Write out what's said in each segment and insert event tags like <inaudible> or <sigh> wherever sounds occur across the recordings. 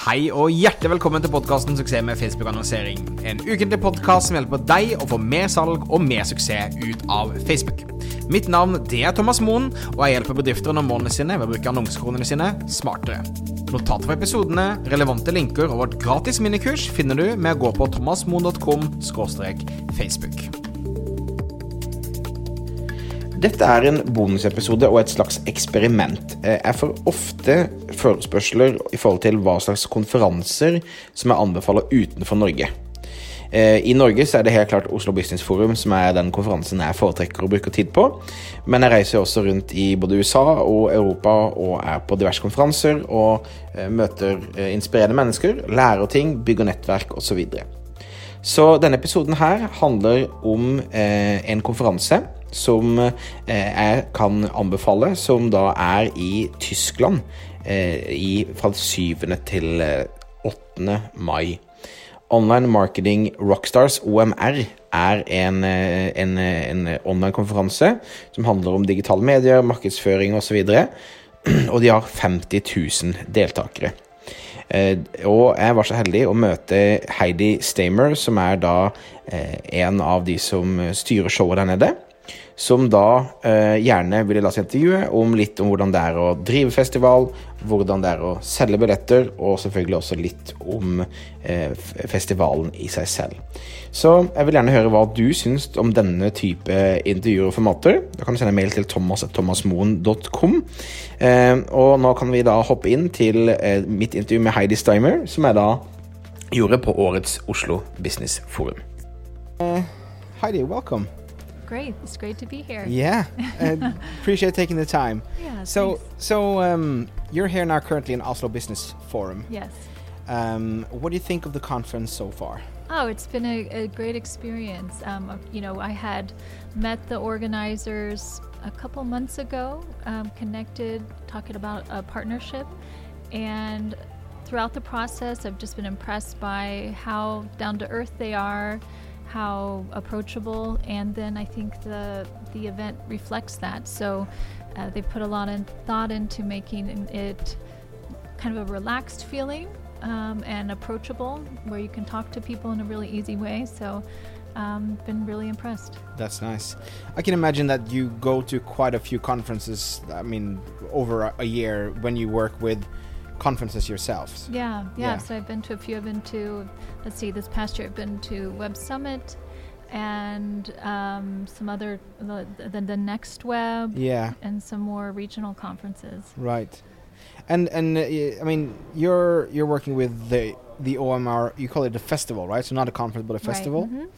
Hei og hjertelig velkommen til podkasten Suksess med Facebook-annonsering. En ukentlig podkast som hjelper deg å få mer salg og mer suksess ut av Facebook. Mitt navn det er Thomas Moen, og jeg hjelper bedrifter nå målene sine ved å bruke annonsekronene sine smartere. Notater fra episodene, relevante linker og vårt gratis minikurs finner du med å gå på thomasmoen.com facebook. Dette er en bonusepisode og et slags eksperiment. Eh, Jeg får ofte forespørsler i forhold til hva slags konferanser som jeg anbefaler utenfor Norge. Eh, I Norge så er det helt klart Oslo Business Forum som er den konferansen jeg foretrekker å bruke tid på. Men jeg reiser også rundt i både USA og Europa og er på diverse konferanser og eh, møter eh, inspirerende mennesker, lærer ting, bygger nettverk osv. Så så denne episoden her handler om eh, en konferanse som eh, jeg kan anbefale, som da er i Tyskland eh, i, fra 7. til eh, 8. mai. Online Marketing Rockstars, OMR, er en, eh, en, eh, en online-konferanse som handler om digitale medier, markedsføring osv. <clears throat> Og de har 50 000 deltakere. Eh, og jeg var så heldig å møte Heidi Stamer, som er da eh, en av de som styrer showet der nede. Som da eh, gjerne ville la seg intervjue om litt om hvordan det er å drive festival, hvordan det er å selge billetter, og selvfølgelig også litt om eh, festivalen i seg selv. Så jeg vil gjerne høre hva du syns om denne type intervjuer og formater. Da kan du sende mail til thomas.thomasmoen.com. Eh, og nå kan vi da hoppe inn til eh, mitt intervju med Heidi Steimer, som jeg da gjorde på årets Oslo Business Forum. Heidi, welcome. Great. It's great to be here. Yeah, <laughs> uh, appreciate taking the time. Yeah, So, thanks. so um, you're here now currently in Oslo Business Forum. Yes. Um, what do you think of the conference so far? Oh, it's been a, a great experience. Um, you know, I had met the organizers a couple months ago, um, connected, talking about a partnership, and throughout the process, I've just been impressed by how down to earth they are, how approachable, and then I think the the event reflects that. So uh, they put a lot of thought into making it kind of a relaxed feeling um, and approachable where you can talk to people in a really easy way. So, um, been really impressed. That's nice. I can imagine that you go to quite a few conferences. I mean, over a, a year when you work with conferences yourselves. Yeah, yeah, Yeah. So I've been to a few. I've been to, let's see, this past year I've been to Web Summit and um, some other, the, the, the Next Web Yeah, and some more regional conferences. right. And and uh, I mean, you're you're working with the the OMR. You call it a festival, right? So not a conference, but a Right, festival. mhm.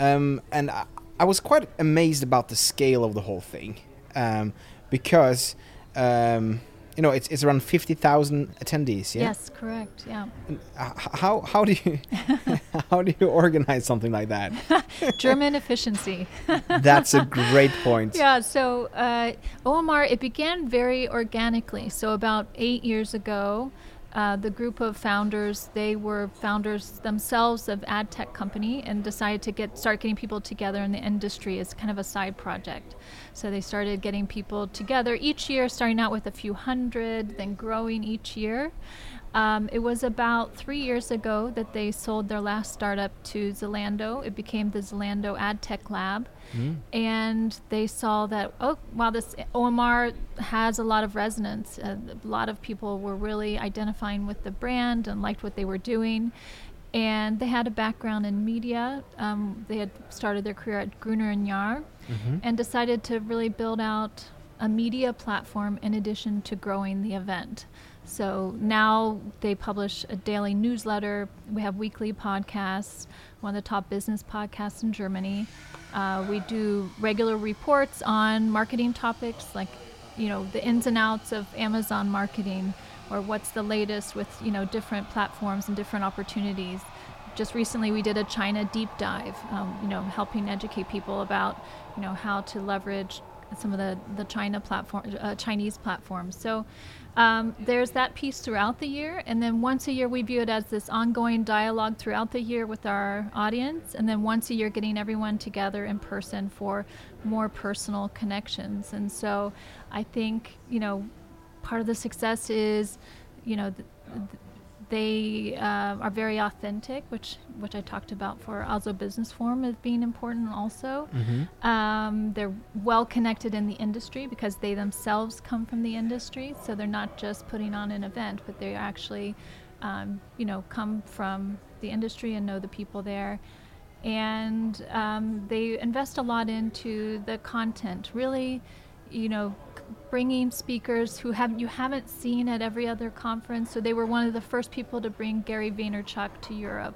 Um, and I, I was quite amazed about the scale of the whole thing, um, because um, you know it's it's around fifty thousand attendees. Yeah. Yes, correct. Yeah. And h- how how do you <laughs> <laughs> how do you organize something like that? <laughs> German efficiency. That's a great point. Yeah, so uh, OMR, it began very organically. So about eight years ago, uh, the group of founders, they were founders themselves of ad tech company and decided to get start getting people together in the industry as kind of a side project. So they started getting people together each year, starting out with a few hundred, then growing each year. Um, it was about three years ago that they sold their last startup to Zalando. It became the Zalando Ad Tech Lab. And they saw that, oh, wow, this OMR has a lot of resonance. Uh, a lot of people were really identifying with the brand and liked what they were doing. And they had a background in media. Um, they had started their career at Gruner and Jahr and decided to really build out a media platform in addition to growing the event. So now they publish a daily newsletter. We have weekly podcasts, one of the top business podcasts in Germany. Uh, we do regular reports on marketing topics like, you know, the ins and outs of Amazon marketing or what's the latest with, you know, different platforms and different opportunities. Just recently, we did a China deep dive, um, you know, helping educate people about, you know, how to leverage some of the, the China platform, uh, Chinese platforms. So um, there's that piece throughout the year, and then once a year we view it as this ongoing dialogue throughout the year with our audience, and then once a year getting everyone together in person for more personal connections. And so I think you know part of the success is you know. th- th- they uh, are very authentic, which which I talked about for Oslo Business Forum as being important also. Um, they're well connected in the industry because they themselves come from the industry, so they're not just putting on an event, but they actually, um, you know, come from the industry and know the people there. And um, they invest a lot into the content, really, you know, bringing speakers who have you haven't seen at every other conference. So they were one of the first people to bring Gary Vaynerchuk to Europe,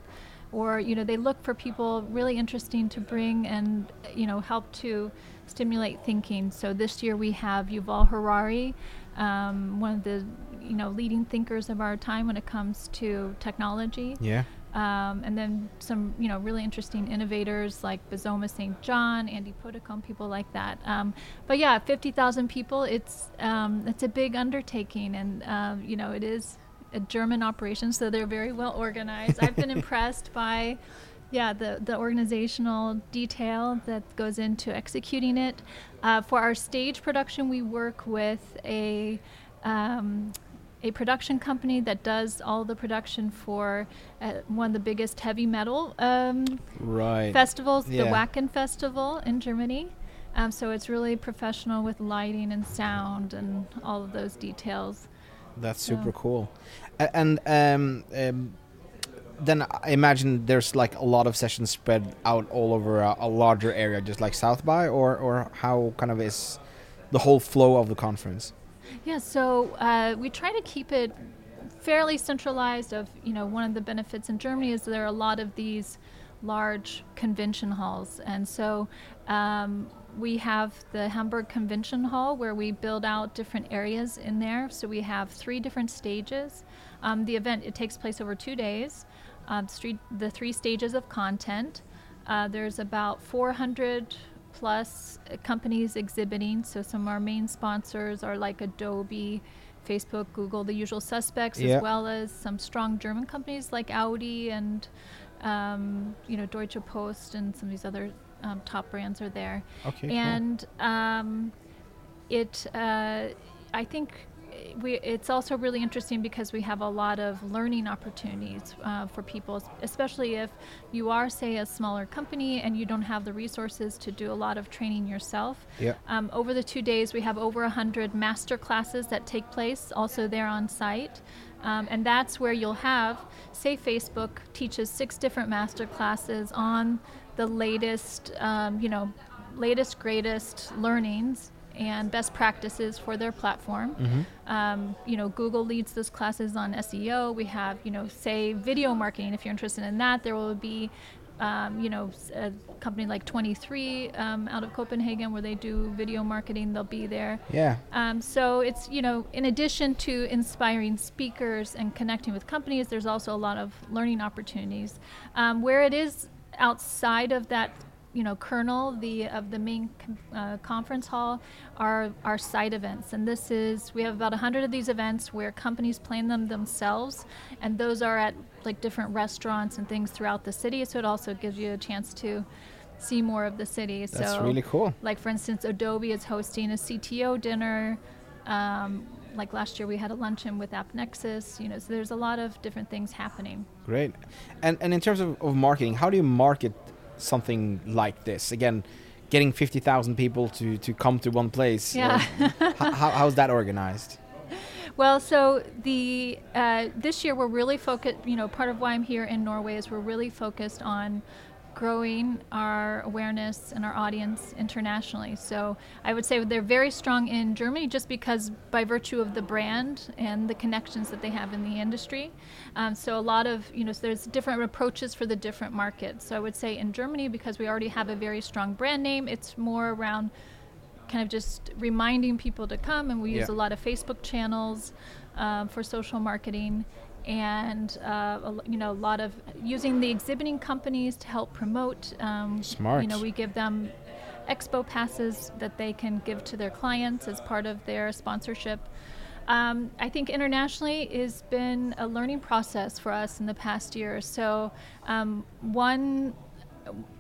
or you know they look for people really interesting to bring and you know help to stimulate thinking. So this year we have Yuval Harari, um, one of the you know leading thinkers of our time when it comes to technology Yeah. Um, and then some you know really interesting innovators like Bozoma St. John, Andy Puddicombe, people like that. Um, but yeah, 50,000 people, it's um, it's a big undertaking, and um, you know it is a German operation, so they're very well organized. I've been <laughs> impressed by. Yeah, the, the organizational detail that goes into executing it. Uh, for our stage production, we work with a um, a production company that does all the production for uh, one of the biggest heavy metal um, Right. festivals, Yeah. the Wacken Festival in Germany. Um, so it's really professional with lighting and sound and all of those details. That's So- super cool. A- and um, um, then I imagine there's like a lot of sessions spread out all over a, a larger area, just like South by, or or how kind of is the whole flow of the conference? Yeah, so uh, we try to keep it fairly centralized. Of you know, one of the benefits in Germany is there are a lot of these large convention halls, and so um, we have the Hamburg Convention Hall where we build out different areas in there. So we have three different stages. Um, the event it takes place over two days. Street, the three stages of content. Uh, there's about 400 plus companies exhibiting. So some of our main sponsors are like Adobe, Facebook, Google, the usual suspects, Yeah. as well as some strong German companies like Audi and um, you know Deutsche Post and some of these other um, top brands are there. Okay. cool. And um, it, uh, I think. We, it's also really interesting because we have a lot of learning opportunities uh, for people, especially if you are, say, a smaller company and you don't have the resources to do a lot of training yourself. Yeah. Um, over the two days, we have over 100 master classes that take place also there on site. Um, and that's where you'll have, say, Facebook teaches six different master classes on the latest, um, you know, latest, greatest learnings and best practices for their platform. Um, you know, Google leads those classes on SEO. We have, you know, say video marketing. If you're interested in that, there will be um, you know, a company like 23 um, out of Copenhagen where they do video marketing, they'll be there. yeah. Um, so it's, you know, in addition to inspiring speakers and connecting with companies, there's also a lot of learning opportunities. Um, where it is outside of that, you know, kernel the of the main com- uh, conference hall are our side events, and this is we have about 100 of these events where companies plan them themselves, and those are at like different restaurants and things throughout the city. So it also gives you a chance to see more of the city. That's so really cool. like for instance adobe is hosting a cto dinner um, like last year we had a luncheon with appnexus you know so there's a lot of different things happening Great. And and in terms of, of marketing, how do you market something like this? Again, getting fifty thousand people to to come to one place. Yeah. uh, how, how's that organized? well so the uh, this year we're really focused you know part of why i'm here in norway is we're really focused on growing our awareness and our audience internationally. So I would say they're very strong in Germany just because by virtue of the brand and the connections that they have in the industry. Um, so a lot of, you know, so there's different approaches for the different markets. So I would say in Germany, because we already have a very strong brand name, it's more around kind of just reminding people to come and we use a lot of facebook channels um, for social marketing and uh, you know a lot of using the exhibiting companies to help promote um, Smart. you know we give them expo passes that they can give to their clients as part of their sponsorship um, I think internationally has been a learning process for us in the past year. So, um, one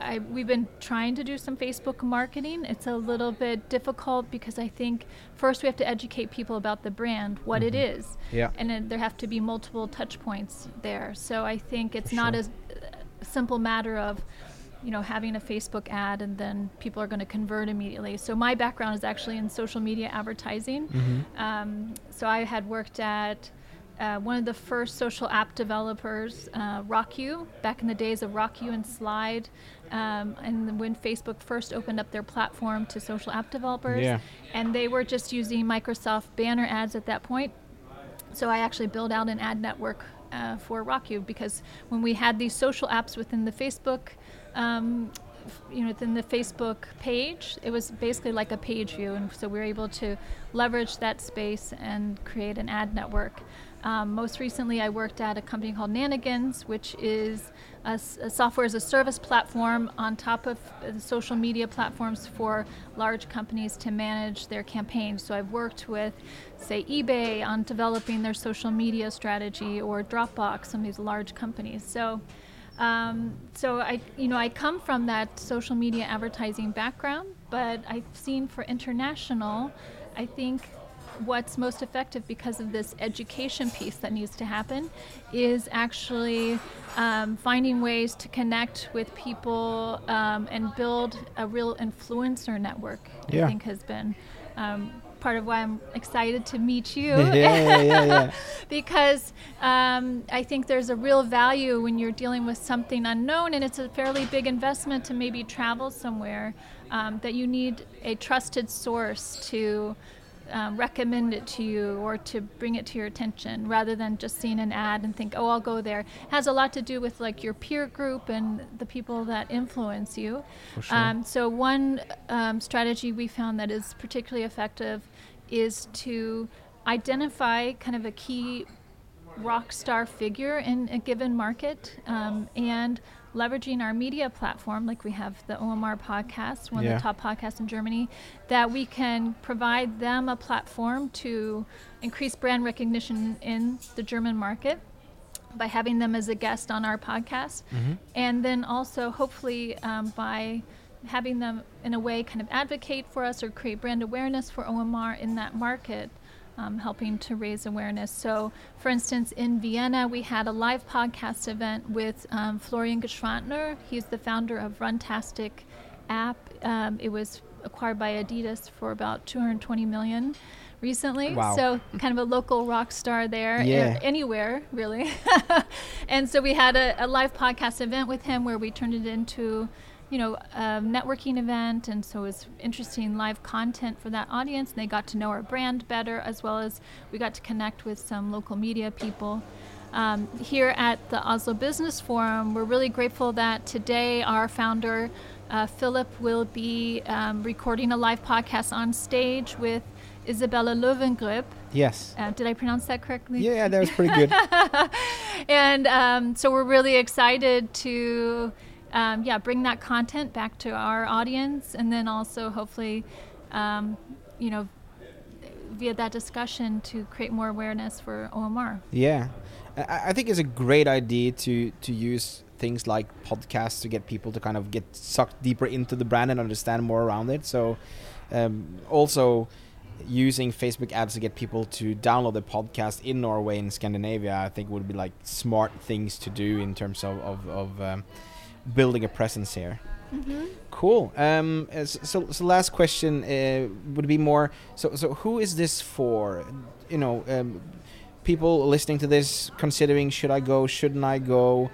I, we've been trying to do some Facebook marketing. It's a little bit difficult because I think first we have to educate people about the brand, what it is, Yeah. and then there have to be multiple touch points there. So I think it's For not sure. a simple matter of you know having a Facebook ad and then people are going to convert immediately. So my background is actually in social media advertising. Mm-hmm. Um, so I had worked at uh, one of the first social app developers, uh, RockYou, back in the days of RockYou and Slide, um, and when Facebook first opened up their platform to social app developers, Yeah. and they were just using Microsoft banner ads at that point. So I actually built out an ad network uh, for RockYou because when we had these social apps within the Facebook, um, you know, within the Facebook page, it was basically like a page view, and so we were able to leverage that space and create an ad network. Um, most recently, I worked at a company called Nanigans, which is a software as a service platform on top of social media platforms for large companies to manage their campaigns. So I've worked with, say, eBay on developing their social media strategy, or Dropbox, some of these large companies. So. Um, so I, you know, I come from that social media advertising background, but I've seen for international, I think what's most effective because of this education piece that needs to happen is actually um, finding ways to connect with people um, and build a real influencer network. Yeah. I think has been um, part of why I'm excited to meet you yeah, yeah, yeah, yeah. <laughs> because um, I think there's a real value when you're dealing with something unknown and it's a fairly big investment to maybe travel somewhere um, that you need a trusted source to um, recommend it to you or to bring it to your attention rather than just seeing an ad and think oh i'll go there it has a lot to do with like your peer group and the people that influence you sure. um, so one um, strategy we found that is particularly effective is to identify kind of a key rock star figure in a given market um, and leveraging our media platform like we have the omr podcast one Yeah. of the top podcasts in germany that we can provide them a platform to increase brand recognition in the german market by having them as a guest on our podcast Mhm. and then also hopefully um, by having them in a way kind of advocate for us or create brand awareness for omr in that market um, helping to raise awareness. So for instance in vienna we had a live podcast event with um, florian gschwandtner. He's the founder of runtastic app. Um, it was acquired by adidas for about 220 million recently. Wow. so kind of a local rock star there Yeah. anywhere really. <laughs> And so we had a, a live podcast event with him where we turned it into you know a networking event and so it was interesting live content for that audience and they got to know our brand better as well as we got to connect with some local media people um, here at the Oslo Business Forum, we're really grateful that today our founder, uh, Philipp, will be um, recording a live podcast on stage with Isabella Löwengrip. Yes. Uh, did I pronounce that correctly? Yeah, yeah, that was pretty good. <laughs> and um, so we're really excited to um, yeah bring that content back to our audience and then also hopefully um, you know via that discussion to create more awareness for omr Yeah, I, I think it's a great idea to to use things like podcasts to get people to kind of get sucked deeper into the brand and understand more around it. So, um, also using Facebook ads to get people to download the podcast in Norway and Scandinavia, I think would be like smart things to do in terms of of, of um, building a presence here. Cool. Um, uh, so, so last question uh, would be more. So, so who is this for? You know, um, people listening to this, considering should I go, shouldn't I go?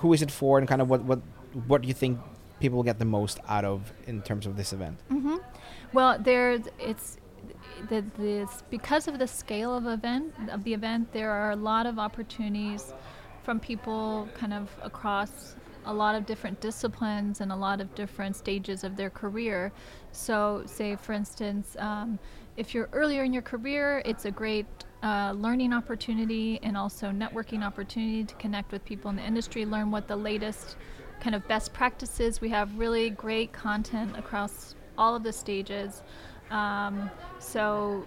Who is it for, and kind of what what what do you think people get the most out of in terms of this event? Mm-hmm. Well, there it's the this because of the scale of event of the event. There are a lot of opportunities from people kind of across a lot of different disciplines and a lot of different stages of their career. So, say for instance, um, if you're earlier in your career, it's a great uh, learning opportunity and also networking opportunity to connect with people in the industry, learn what the latest kind of best practices. We have really great content across all of the stages. Um, so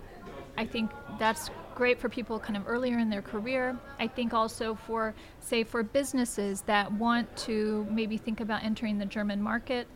I think that's great for people kind of earlier in their career. I think also for, say, for businesses that want to maybe think about entering the German market,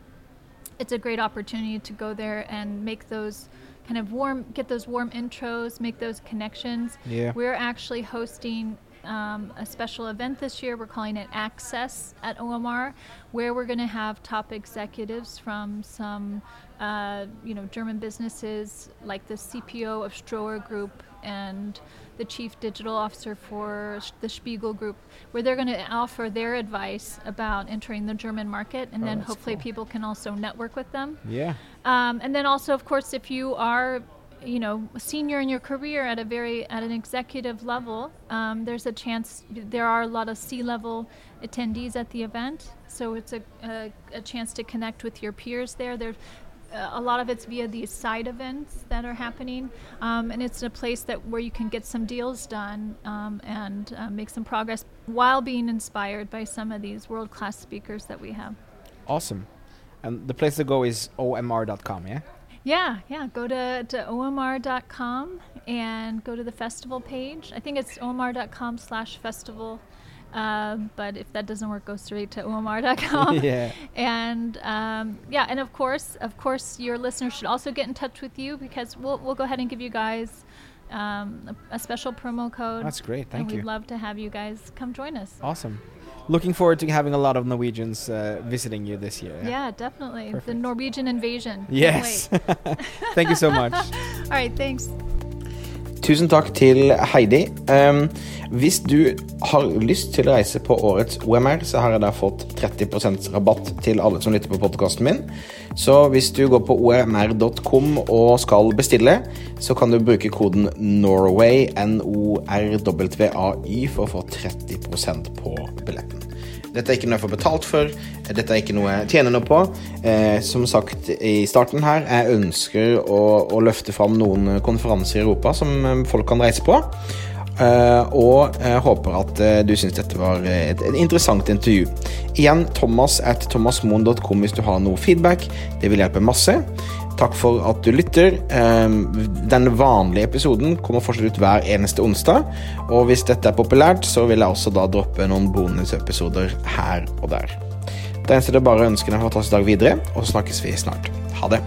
it's a great opportunity to go there and make those kind of warm, get those warm intros, make those connections. Yeah. We're actually hosting um, a special event this year. We're calling it Access at OMR, where we're going to have top executives from some, uh, you know, German businesses like the CPO of Ströer Group and the chief digital officer for the Spiegel Group, where they're going to offer their advice about entering the German market, and Oh, then hopefully cool. people can also network with them. Yeah. Um, and then also, of course, if you are, you know, a senior in your career at a very at an executive level, um, there's a chance. There are a lot of C-level attendees at the event, so it's a, a, a chance to connect with your peers there. There's a lot of it's via these side events that are happening, um, and it's a place that where you can get some deals done um, and uh, make some progress while being inspired by some of these world-class speakers that we have. Awesome. And the place to go is omr.com, yeah? Yeah, yeah. Go to, to omr.com and go to the festival page. I think it's omr.com slash festival. Uh, but if that doesn't work, go straight to <laughs> omr.com. Yeah. And um, yeah, and of course, of course, your listeners should also get in touch with you because we'll we'll go ahead and give you guys um, a, a special promo code. That's great. Thank and you. We'd love to have you guys come join us. Awesome. Looking forward to having a lot of Norwegians uh, visiting you this year. Yeah, definitely. The Norwegian invasion. Yes. <laughs> Thank you so much. <laughs> All right, thanks. Tusen takk til Heidi. Um, hvis du har lyst til å reise på årets OMR, så har jeg da fått 30% rabatt til alle som lytter på podkasten min. Så hvis du går på omr.com og skal bestille, så kan du bruke koden Norway, N-O-R-W-A-Y, for å få 30% på billetten. Dette er ikke noe jeg får betalt for, dette er ikke noe jeg tjener noe på. Eh, som sagt i starten her, jeg ønsker å, å løfte fram noen konferanser i Europa som eh, folk kan reise på. Eh, og jeg håper at eh, du syns dette var et, et interessant intervju. Igjen thomas at thomasmoen.com hvis du har noe feedback. Det vil hjelpe masse. Takk for at du lytter. Eh, Den vanlige episoden kommer fortsatt ut hver eneste onsdag. Og hvis dette er populært, så vil jeg også da droppe noen bonusepisoder her og der. Da gjenstår det bare å ønske deg en fantastisk dag videre, og så snakkes vi snart. Ha det.